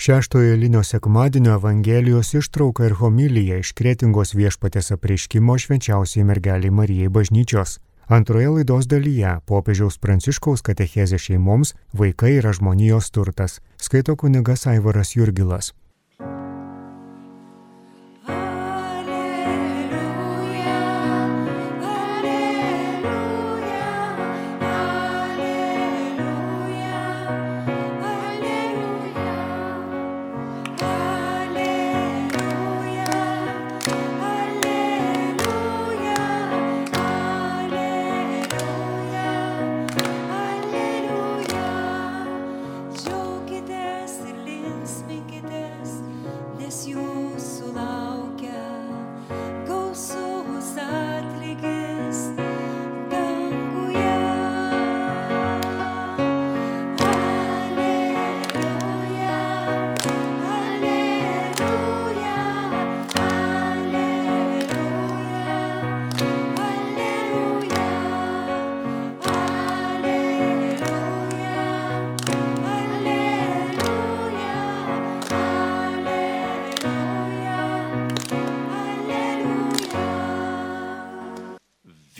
Šeštojo eilinio sekmadienio Evangelijos ištrauka ir homilija iš Kretingos viešpatės apreiškimo švenčiausiai mergeliai Marijai bažnyčios. Antroje laidos dalyje popiežiaus Pranciškaus katechezė šeimoms vaikai yra žmonijos turtas, skaito kunigas Aivaras Jurgilas.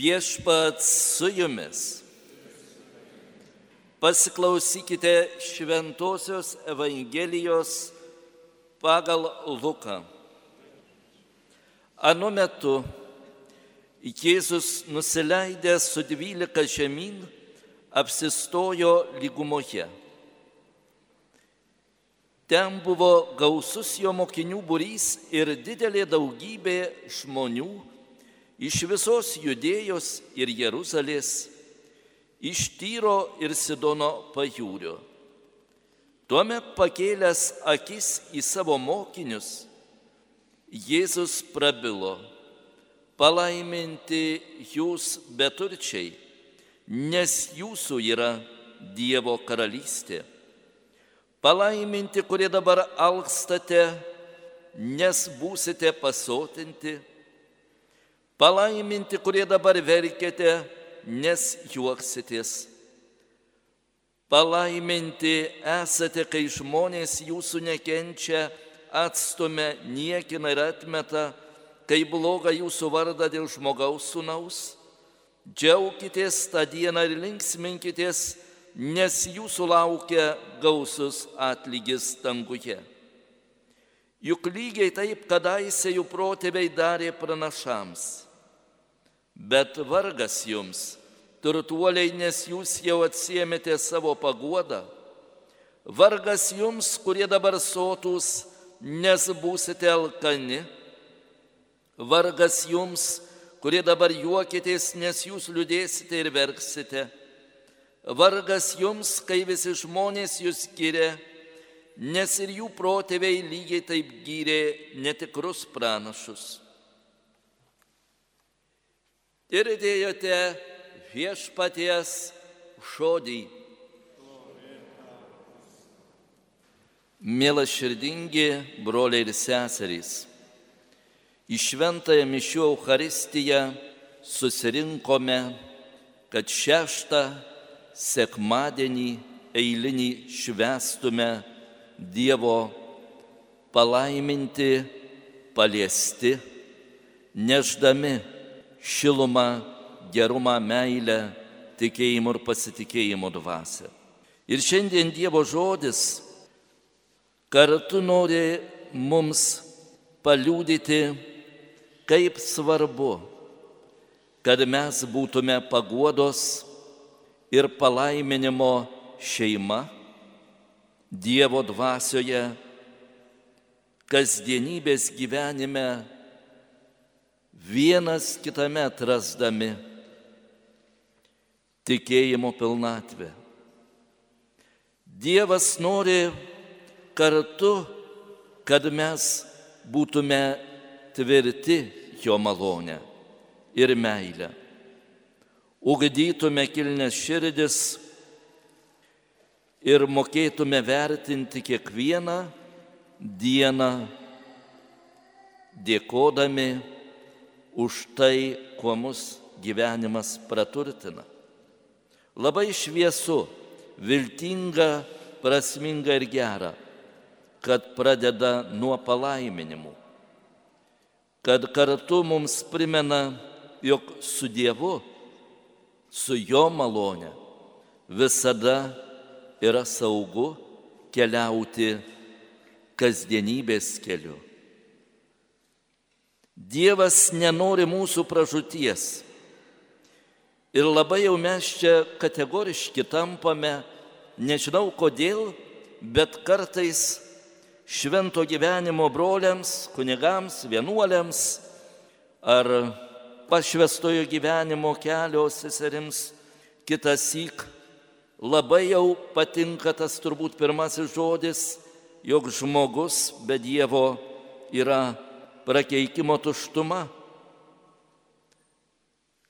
Viešpats su jumis. Pasiklausykite Šventojios Evangelijos pagal Luką. Anu metu Jėzus nusileidęs su dvylika žemyn apsistojo lygumoje. Ten buvo gausus jo mokinių būrys ir didelė daugybė žmonių iš visos judėjos ir Jeruzalės, iš Tyro ir Sidono pajūrio. Tuomet pakėlęs akis į savo mokinius, Jėzus prabilo, palaiminti jūs beturčiai, nes jūsų yra Dievo karalystė. Palaiminti, kurie dabar alkstate, nes būsite pasotinti Palaiminti, kurie dabar verkite, nes juoksitės. Palaiminti esate, kai žmonės jūsų nekenčia, atstumia, niekina ir atmeta, kai bloga jūsų vardą dėl žmogaus sunaus. Džiaukitės tą dieną ir linksminkitės, nes jūsų laukia gausus atlygis danguje. Juk lygiai taip kadaise jų protėviai darė pranašams. Bet vargas jums, turtuoliai, nes jūs jau atsiemėte savo paguodą. Vargas jums, kurie dabar sotus, nes būsite alkani. Vargas jums, kurie dabar juokitės, nes jūs liūdėsite ir verksite. Vargas jums, kai visi žmonės jūs skiria, nes ir jų protėviai lygiai taip gyrė netikrus pranašus. Girdėjote viešpaties žodį. Mielas širdingi broliai ir seserys, į šventąją mišių Euharistiją susirinkome, kad šeštą sekmadienį eilinį švestume Dievo palaiminti, paliesti, neždami šilumą, gerumą, meilę, tikėjimo ir pasitikėjimo dvasę. Ir šiandien Dievo žodis kartu nori mums paliūdyti, kaip svarbu, kad mes būtume paguodos ir palaiminimo šeima Dievo dvasioje, kasdienybės gyvenime vienas kitame atrasdami tikėjimo pilnatvę. Dievas nori kartu, kad mes būtume tvirti jo malonę ir meilę. Ugdytume kilnes širdis ir mokėtume vertinti kiekvieną dieną, dėkodami už tai, kuo mus gyvenimas praturtina. Labai šviesu, viltinga, prasminga ir gera, kad pradeda nuo palaiminimų, kad kartu mums primena, jog su Dievu, su Jo malone visada yra saugu keliauti kasdienybės keliu. Dievas nenori mūsų pražūties. Ir labai jau mes čia kategoriški tampame, nežinau kodėl, bet kartais švento gyvenimo broliams, kunigams, vienuoliams ar pašvestojo gyvenimo kelio seserims kitas įk labai jau patinka tas turbūt pirmasis žodis, jog žmogus be Dievo yra prakeikimo tuštuma.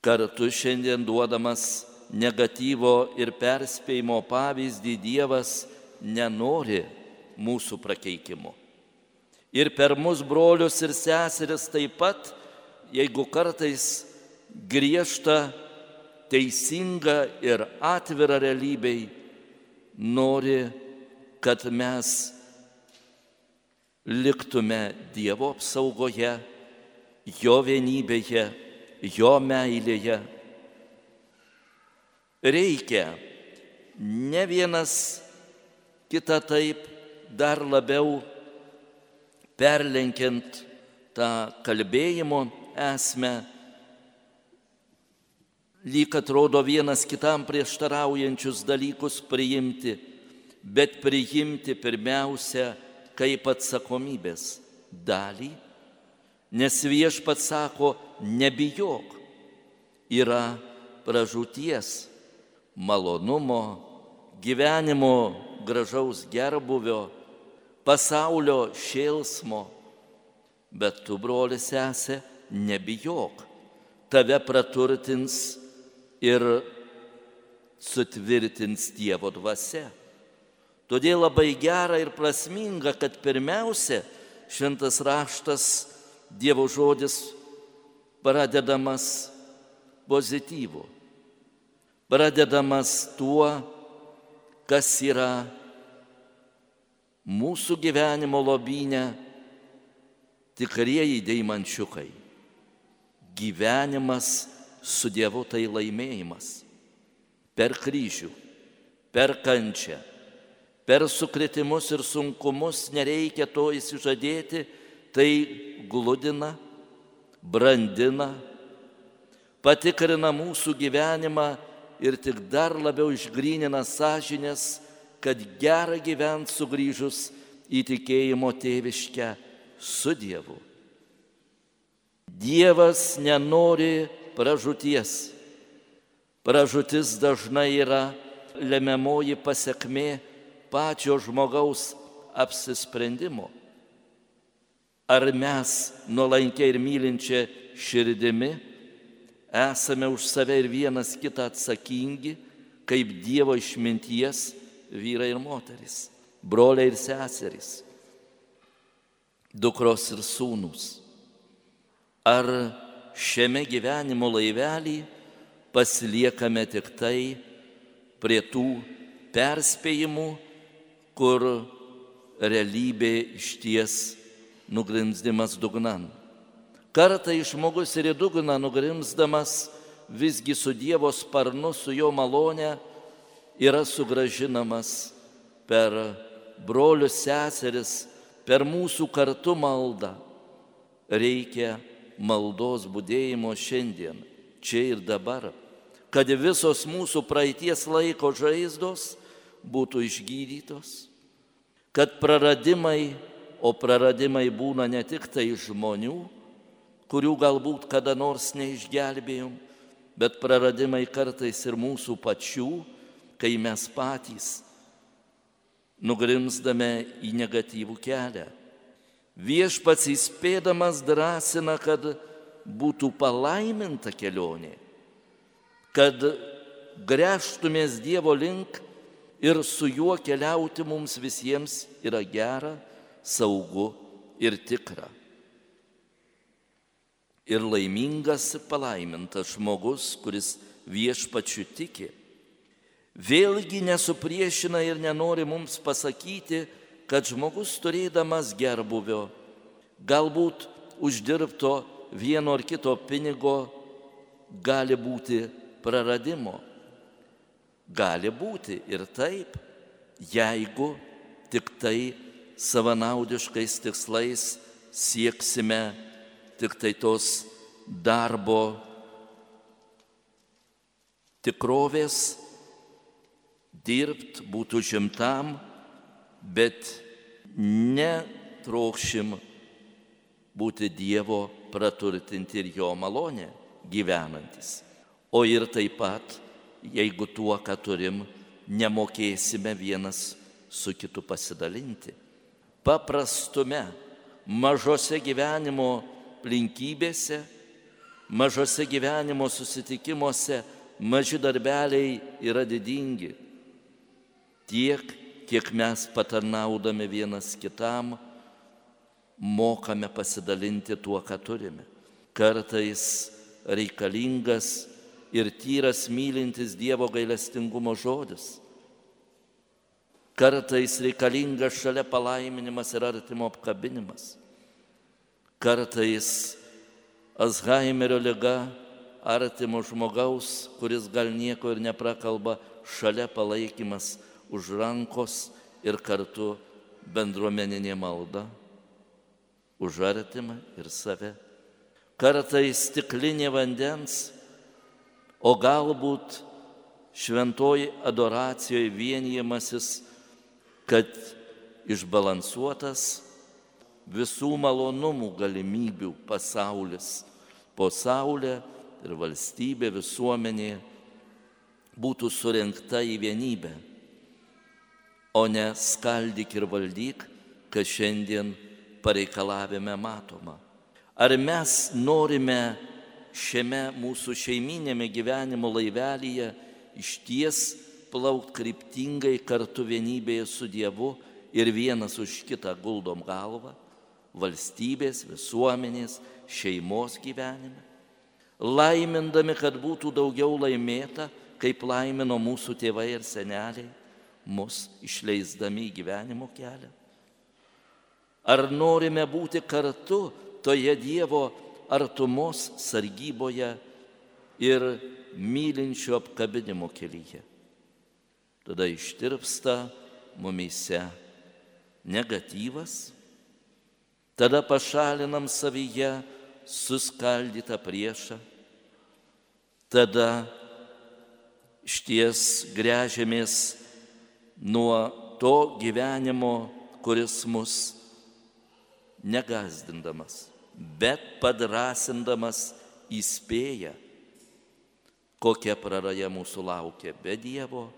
Kartu šiandien duodamas negatyvo ir perspėjimo pavyzdį Dievas nenori mūsų prakeikimo. Ir per mus brolius ir seseris taip pat, jeigu kartais griežta, teisinga ir atvira realybei, nori, kad mes liktume Dievo apsaugoje, Jo vienybėje, Jo meilėje. Reikia ne vienas kitą taip dar labiau perlenkiant tą kalbėjimo esmę, lyg atrodo vienas kitam prieštaraujančius dalykus priimti, bet priimti pirmiausia kaip atsakomybės dalį, nes viešpats sako, nebijok, yra pražūties, malonumo, gyvenimo gražaus gerbuvio, pasaulio šėlsmo, bet tu, brolis esi, nebijok, tave praturtins ir sutvirtins Dievo dvasia. Todėl labai gera ir prasminga, kad pirmiausia šventas raštas, Dievo žodis pradedamas pozityvu, pradedamas tuo, kas yra mūsų gyvenimo lobinė tikrieji deimančiukai. Gyvenimas su Dievu tai laimėjimas per kryžių, per kančią per sukretimus ir sunkumus nereikia to įsižadėti, tai gludina, brandina, patikrina mūsų gyvenimą ir tik dar labiau išgrynina sąžinės, kad gera gyventi sugrįžus į tikėjimo tėviškę su Dievu. Dievas nenori pražūties. Pražūtis dažnai yra lemiamoji pasiekmė pačio žmogaus apsisprendimo. Ar mes nuolankiai ir mylinčia širdimi esame už save ir vienas kitą atsakingi, kaip Dievo išminties vyrai ir moteris, broliai ir seserys, dukros ir sūnus. Ar šiame gyvenimo laivelį pasiliekame tik tai prie tų perspėjimų, kur realybė išties nugrimzdimas dugnan. Kartai žmogus ir į dugną nugrimzdamas visgi su Dievo sparnu, su jo malone yra sugražinamas per brolius seseris, per mūsų kartu maldą. Reikia maldos būdėjimo šiandien, čia ir dabar, kad visos mūsų praeities laiko žaizdos būtų išgydytos, kad praradimai, o praradimai būna ne tik tai žmonių, kurių galbūt kada nors neišgelbėjom, bet praradimai kartais ir mūsų pačių, kai mes patys nugrimzdame į negatyvų kelią. Viešpats įspėdamas drąsina, kad būtų palaiminta kelionė, kad grėžtumės Dievo link ir su juo keliauti mums visiems yra gera, saugu ir tikra. Ir laimingas ir palaimintas žmogus, kuris viešpačiu tiki, vėlgi nesupriešina ir nenori mums pasakyti, kad žmogus turėdamas gerbuvio, galbūt uždirbto vieno ar kito pinigo, gali būti praradimo. Gali būti ir taip, jeigu tik tai savanaudiškais tikslais sieksime tik tai tos darbo tikrovės, dirbt, būtų žimtam, bet netrokšim būti Dievo praturtinti ir jo malonė gyvenantis. O ir taip pat, jeigu tuo, ką turim, nemokėsime vienas su kitu pasidalinti. Paprastume, mažose gyvenimo aplinkybėse, mažose gyvenimo susitikimuose maži darbeliai yra didingi. Tiek, kiek mes patarnaudami vienas kitam, mokame pasidalinti tuo, ką turime. Kartais reikalingas ir tyras mylintis Dievo gailestingumo žodis. Kartais reikalingas šalia palaiminimas ir artimo apkabinimas. Kartais Alzheimerio lyga artimo žmogaus, kuris gal nieko ir neprakalba, šalia palaikymas už rankos ir kartu bendruomeninė malda už artimą ir save. Kartais stiklinė vandens, o galbūt šventoji adoracijoje vienijimasis, kad išbalansuotas visų malonumų galimybių pasaulis po saulę ir valstybė, visuomenė būtų surinkta į vienybę, o ne skaldyk ir valdyk, kas šiandien pareikalavime matoma. Ar mes norime šiame mūsų šeiminėme gyvenimo laivelyje iš ties plaukti kryptingai kartu vienybėje su Dievu ir vienas už kitą guldom galvą valstybės, visuomenės, šeimos gyvenime? laimindami, kad būtų daugiau laimėta, kaip laimino mūsų tėvai ir seneliai, mus išleisdami į gyvenimo kelią? Ar norime būti kartu toje Dievo artumos sargyboje ir mylinčio apkabinimo kelyje? Tada ištirpsta mumise negatyvas, tada pašalinam savyje suskaldytą priešą tada šties grežiamės nuo to gyvenimo, kuris mus negazdindamas, bet padrasindamas įspėja, kokia praraja mūsų laukia be Dievo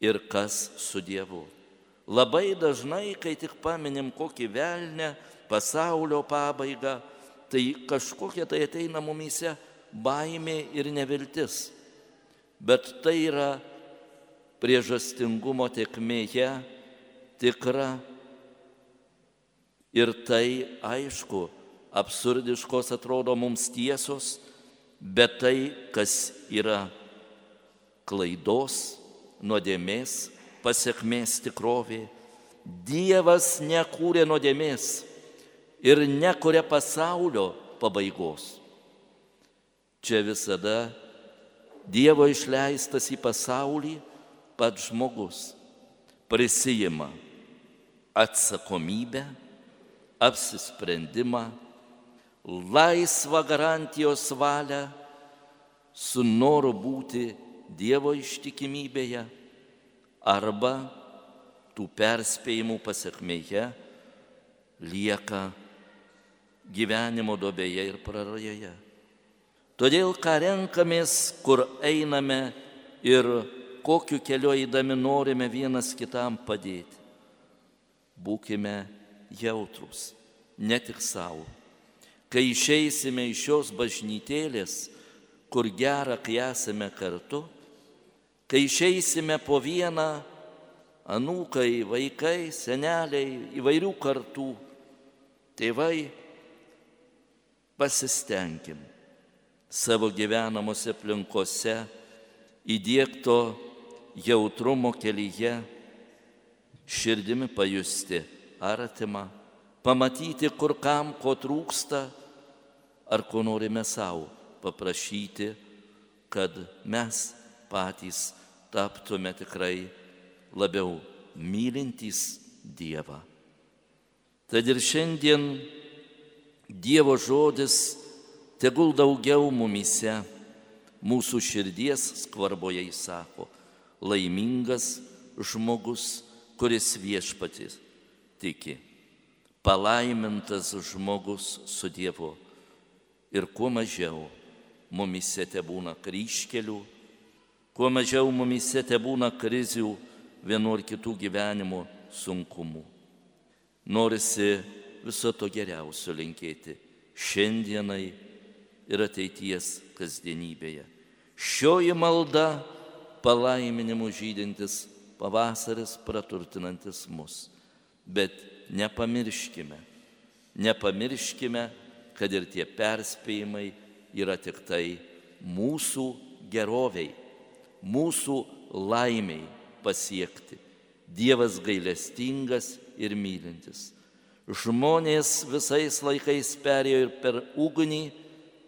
ir kas su Dievu. Labai dažnai, kai tik paminim kokį velnę, pasaulio pabaigą, tai kažkokia tai ateina mumise baimė ir neviltis, bet tai yra priežastingumo tekmėje tikra ir tai aišku, absurdiškos atrodo mums tiesos, bet tai, kas yra klaidos, nuodėmės, pasiekmės tikrovė. Dievas nekūrė nuodėmės ir nekūrė pasaulio pabaigos. Čia visada Dievo išleistas į pasaulį pats žmogus prisijima atsakomybę, apsisprendimą, laisvą garantijos valią su noru būti Dievo ištikimybėje arba tų perspėjimų pasiekmėje lieka gyvenimo dobėje ir prarajoje. Todėl, ką renkamės, kur einame ir kokiu keliu eidami norime vienas kitam padėti. Būkime jautrus, ne tik savo. Kai išeisime iš šios bažnytėlės, kur gera, kai esame kartu, kai išeisime po vieną, anūkai, vaikai, seneliai, įvairių kartų, tėvai, pasistengim savo gyvenamose aplinkose įdėkto jautrumo kelyje širdimi pajusti artimą, pamatyti, kur kam ko trūksta, ar ko norime savo paprašyti, kad mes patys taptume tikrai labiau mylintys Dievą. Tad ir šiandien Dievo žodis tegul daugiau mumise, mūsų širdies skvarboje įsako, laimingas žmogus, kuris viešpatis tiki, palaimintas žmogus su Dievu ir kuo mažiau mumise te būna kryškelių, kuo mažiau mumise te būna krizių vienu ar kitų gyvenimo sunkumų. Norisi viso to geriausio linkėti šiandienai ir ateities kasdienybėje. Šioji malda palaiminimu žydintis pavasaris praturtinantis mus. Bet nepamirškime, nepamirškime, kad ir tie perspėjimai yra tik tai mūsų geroviai, mūsų laimiai pasiekti. Dievas gailestingas ir mylintis. Žmonės visais laikais perėjo ir per ugnį,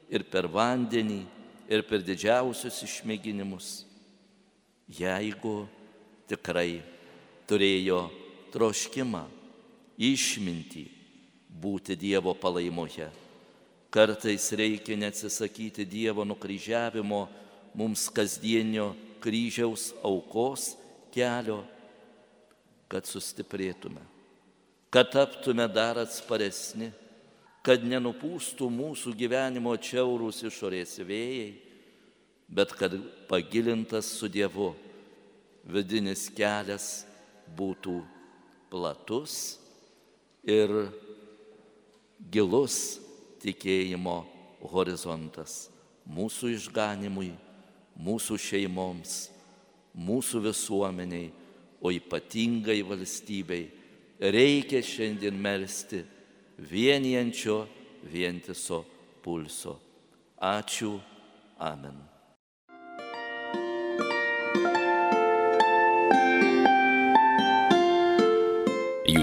ir per vandenį, ir per didžiausius išmėginimus. Jeigu tikrai turėjo troškimą, išmintį būti Dievo palaimoje. Kartais reikia neatsisakyti Dievo nukryžiavimo mums kasdienio kryžiaus aukos kelio kad sustiprėtume, kad taptume dar atsparesni, kad nenupūstų mūsų gyvenimo čiaurūs išorės vėjai, bet kad pagilintas su Dievu vidinis kelias būtų platus ir gilus tikėjimo horizontas mūsų išganimui, mūsų šeimoms, mūsų visuomeniai o ypatingai valstybei reikia šiandien melstį vienijančio vientiso pulso. Ačiū. Amen.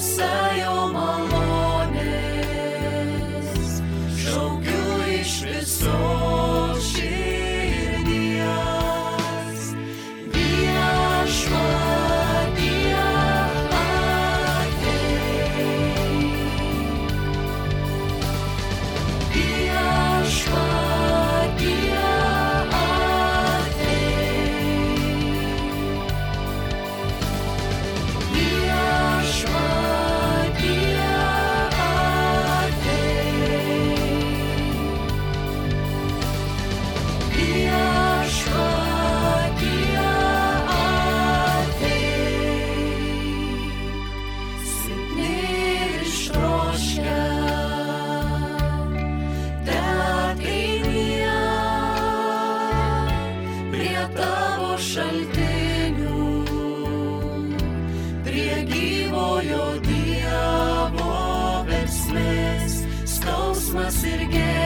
So. Iš viso.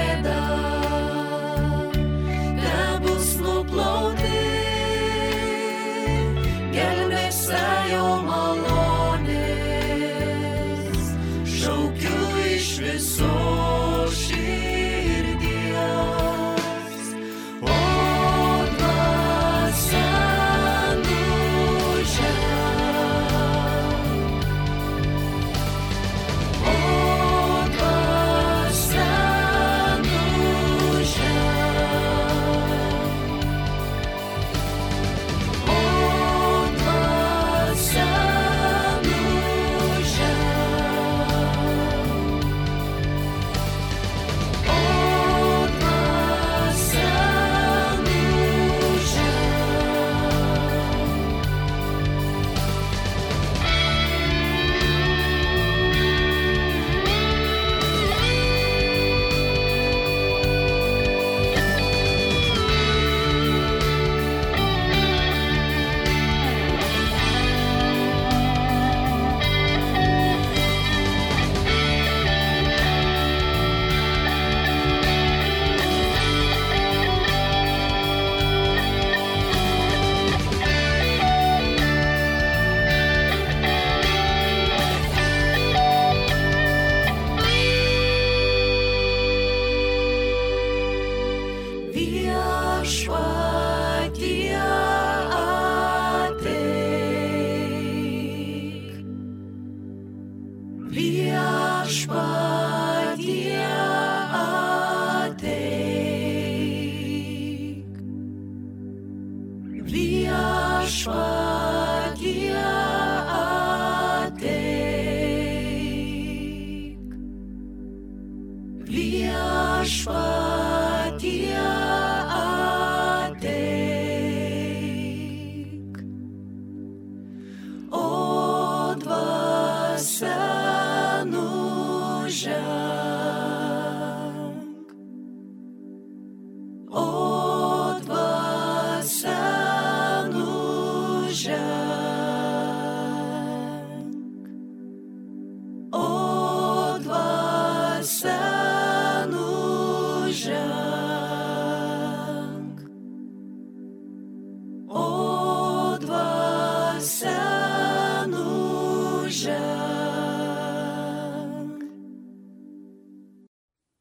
Viešpatie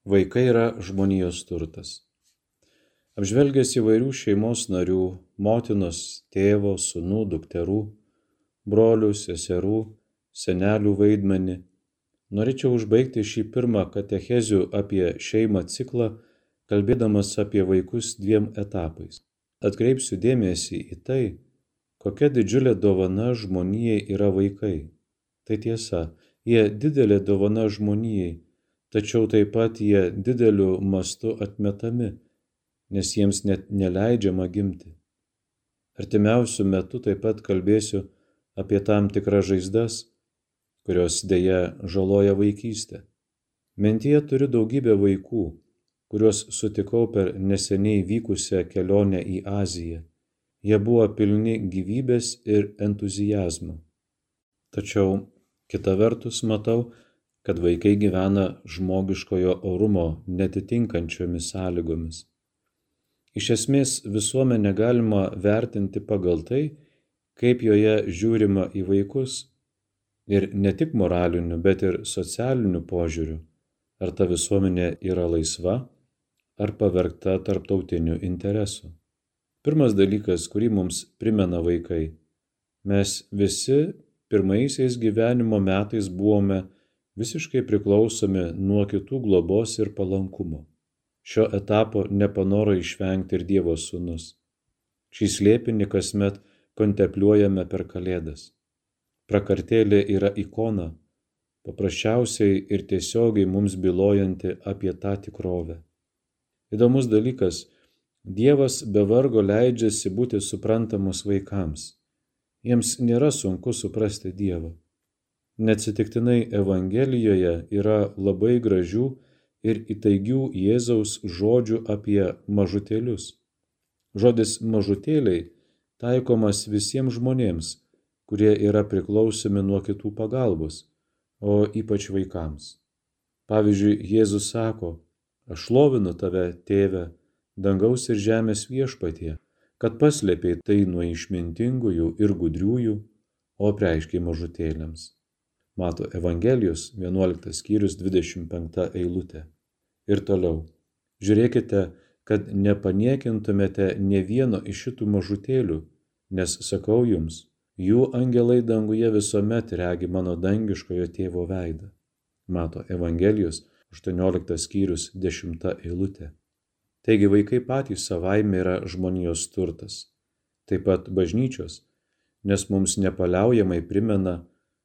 Vaikai yra žmonijos turtas. Apžvelgęs įvairių šeimos narių - motinos, tėvo, sunų, dukterų, brolių, seserų, senelių vaidmenį, norėčiau užbaigti šį pirmą katechezių apie šeimą ciklą, kalbėdamas apie vaikus dviem etapais. Atkreipsiu dėmesį į tai, kokia didžiulė dovana žmonijai yra vaikai. Tai tiesa, jie didelė dovana žmonijai, tačiau taip pat jie dideliu mastu atmetami, nes jiems net neleidžiama gimti. Artimiausių metų taip pat kalbėsiu apie tam tikras žaizdas, kurios dėja žaloja vaikystę. Mentyje turiu daugybę vaikų, kuriuos sutikau per neseniai vykusią kelionę į Aziją. Jie buvo pilni gyvybės ir entuzijazmo. Tačiau kita vertus matau, kad vaikai gyvena žmogiškojo orumo netitinkančiomis sąlygomis. Iš esmės visuomenę galima vertinti pagal tai, kaip joje žiūrima į vaikus ir ne tik moraliniu, bet ir socialiniu požiūriu, ar ta visuomenė yra laisva, ar pavergta tarptautiniu interesu. Pirmas dalykas, kurį mums primena vaikai. Mes visi pirmaisiais gyvenimo metais buvome visiškai priklausomi nuo kitų globos ir palankumo. Šio etapo nepanoro išvengti ir Dievo sūnus. Šį slėpinį kasmet kontempliuojame per Kalėdas. Prakartėlė yra ikona, paprasčiausiai ir tiesiogiai mums bylojanti apie tą tikrovę. Įdomus dalykas, Dievas be vargo leidžiasi būti suprantamus vaikams. Jiems nėra sunku suprasti Dievą. Neatsitiktinai Evangelijoje yra labai gražių ir įtaigių Jėzaus žodžių apie mažutėlius. Žodis mažutėliai taikomas visiems žmonėms, kurie yra priklausomi nuo kitų pagalbos, o ypač vaikams. Pavyzdžiui, Jėzus sako, aš lovinu tave, tėve, dangaus ir žemės viešpatie, kad paslėpiai tai nuo išmintingųjų ir gudriųjų, o preiškiai mažutėliams. Mato Evangelijos 11 skyrius 25 eilutė. Ir toliau. Žiūrėkite, kad nepaniekintumėte ne vieno iš šitų mažutėlių, nes sakau jums, jų angelai danguje visuomet regi mano dangiškojo tėvo veidą. Mato Evangelijos 18 skyrius 10 eilutė. Taigi vaikai patys savaime yra žmonijos turtas, taip pat bažnyčios, nes mums nepaliaujamai primena,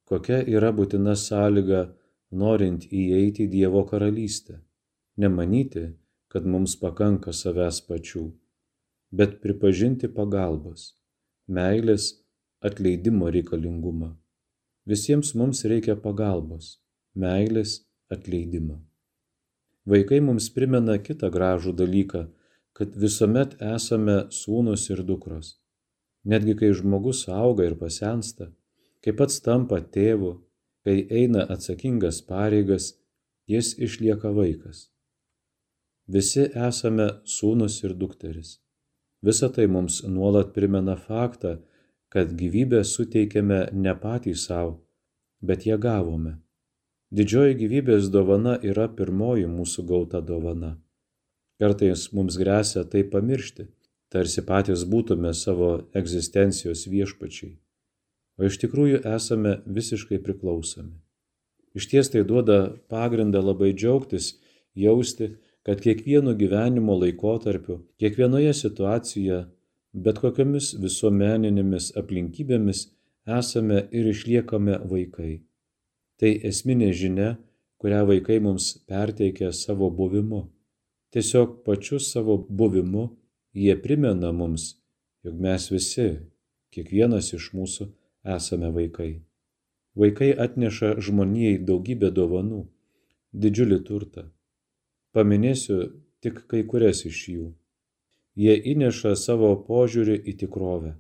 kokia yra būtina sąlyga norint įeiti į Dievo karalystę. Nemanyti, kad mums pakanka savęs pačių, bet pripažinti pagalbos, meilės, atleidimo reikalingumą. Visiems mums reikia pagalbos, meilės, atleidimo. Vaikai mums primena kitą gražų dalyką, kad visuomet esame sūnus ir dukros. Netgi kai žmogus auga ir pasensta, kai pats tampa tėvu, kai eina atsakingas pareigas, jis išlieka vaikas. Visi esame sūnus ir dukteris. Visa tai mums nuolat primena faktą, kad gyvybę suteikėme ne patys savo, bet ją gavome. Didžioji gyvybės dovana yra pirmoji mūsų gauta dovana. Kartais mums grėsia tai pamiršti, tarsi patys būtume savo egzistencijos viešpačiai, o iš tikrųjų esame visiškai priklausomi. Iš ties tai duoda pagrindą labai džiaugtis, jausti, kad kiekvienu gyvenimo laikotarpiu, kiekvienoje situacijoje, bet kokiamis visuomeninėmis aplinkybėmis esame ir išliekame vaikai. Tai esminė žinia, kurią vaikai mums perteikia savo buvimu. Tiesiog pačiu savo buvimu jie primena mums, jog mes visi, kiekvienas iš mūsų, esame vaikai. Vaikai atneša žmonijai daugybę dovanų, didžiulį turtą Paminėsiu tik kai kurias iš jų. Jie įneša savo požiūrį į tikrovę,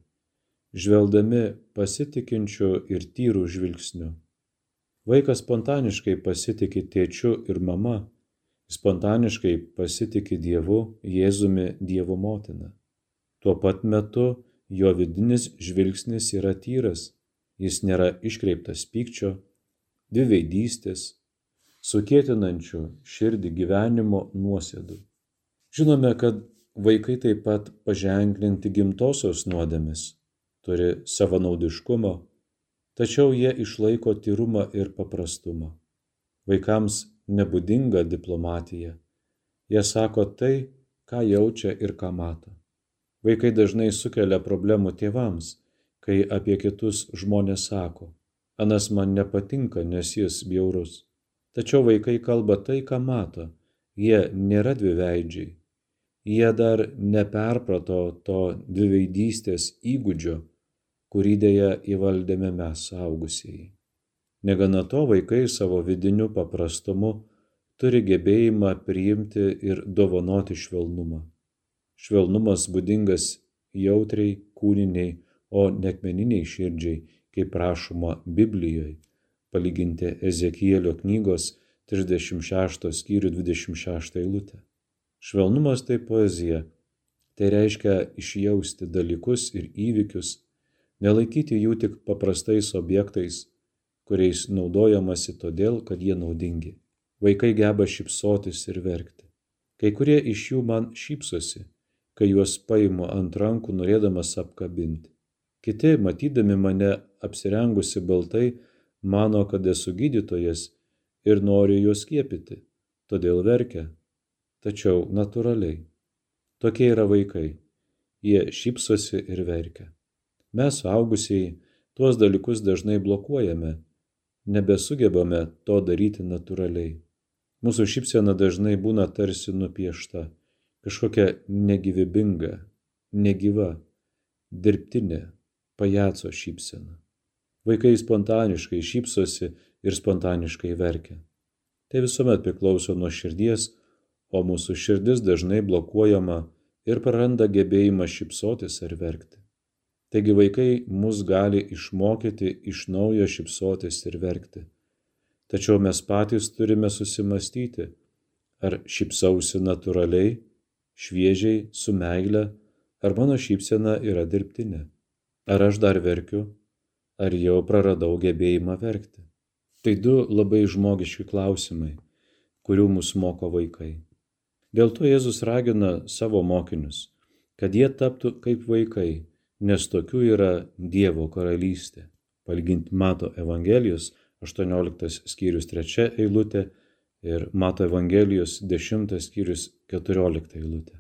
žvelgdami pasitikinčiu ir tyrų žvilgsniu. Vaikas spontaniškai pasitikė tėčiu ir mama, spontaniškai pasitikė Dievu, Jėzumi, Dievo motina. Tuo pat metu jo vidinis žvilgsnis yra tyras, jis nėra iškreiptas pykčio, dviveidystės, sukėtinančių širdį gyvenimo nuosėdų. Žinome, kad vaikai taip pat paženklinti gimtosios nuodėmis, turi savanaudiškumo, tačiau jie išlaiko tyrumą ir paprastumą. Vaikams nebūdinga diplomatija. Jie sako tai, ką jaučia ir ką mato. Vaikai dažnai sukelia problemų tėvams, kai apie kitus žmonės sako, anas man nepatinka, nes jis bjaurus. Tačiau vaikai kalba tai, ką mato. Jie nėra dviveidžiai. Jie dar neperprato to dviveidystės įgūdžio, kurį dėja įvaldėme mes saugusieji. Negana to vaikai savo vidiniu paprastumu turi gebėjimą priimti ir dovanoti švelnumą. Švelnumas būdingas jautriai, kūniniai, o nekmeniniai širdžiai, kaip rašoma Biblijoje palyginti Ezekielio knygos 36 skyrių 26 eilutę. Švelnumas tai poezija. Tai reiškia išjausti dalykus ir įvykius, nelaikyti jų tik paprastais objektais, kuriais naudojamasi todėl, kad jie naudingi. Vaikai geba šypsotis ir verkti. Kai kurie iš jų man šypsosi, kai juos paimu ant rankų norėdamas apkabinti. Kiti, matydami mane apsirengusi baltai, mano, kad esu gydytojas ir nori juos skiepyti, todėl verkia, tačiau natūraliai. Tokie yra vaikai. Jie šypsosi ir verkia. Mes, suaugusieji, tuos dalykus dažnai blokuojame, nebesugebame to daryti natūraliai. Mūsų šypsena dažnai būna tarsi nupiešta, kažkokia negyvybinga, negyva, dirbtinė, pajaco šypsena. Vaikai spontaniškai šypsosi ir spontaniškai verkia. Tai visuomet priklauso nuo širdies, o mūsų širdis dažnai blokuojama ir praranda gebėjimą šypsotis ar verkti. Taigi vaikai mus gali išmokyti iš naujo šypsotis ir verkti. Tačiau mes patys turime susimastyti, ar šypsausi natūraliai, šviežiai, su meile, ar mano šypsena yra dirbtinė. Ar aš dar verkiu, ar jau praradau gebėjimą verkti? Tai du labai žmogiški klausimai, kurių mus moko vaikai. Dėl to Jėzus ragina savo mokinius, kad jie taptų kaip vaikai, nes tokių yra Dievo karalystė. Palginti Mato Evangelijos 18 skyrius 3 eilutė ir Mato Evangelijos 10 skyrius 14 eilutė.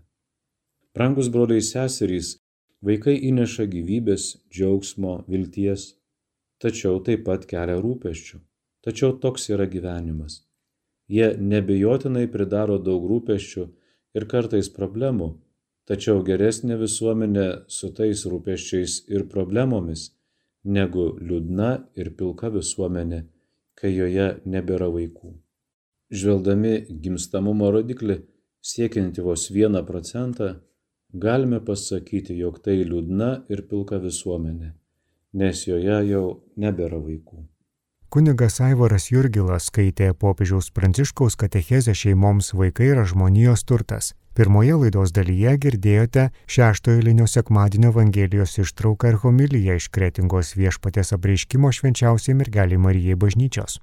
Prangus broliai seserys, vaikai įneša gyvybės, džiaugsmo, vilties, tačiau taip pat kelia rūpeščių. Tačiau toks yra gyvenimas. Jie nebejotinai pridaro daug rūpeščių ir kartais problemų, tačiau geresnė visuomenė su tais rūpeščiais ir problemomis negu liūdna ir pilka visuomenė, kai joje nebėra vaikų. Žvelgdami gimstamumo rodiklį siekianti vos vieną procentą, galime pasakyti, jog tai liūdna ir pilka visuomenė nes joje jau nebėra vaikų. Kunigas Aivaras Jurgilas skaitė popiežiaus Pranciškaus katechezę šeimoms vaikai yra žmonijos turtas. Pirmoje laidos dalyje girdėjote šeštojo eilinio sekmadienio Evangelijos ištrauką ir homiliją iš kretingos viešpatės apreiškimo švenčiausiai mergeliai Marijai bažnyčios.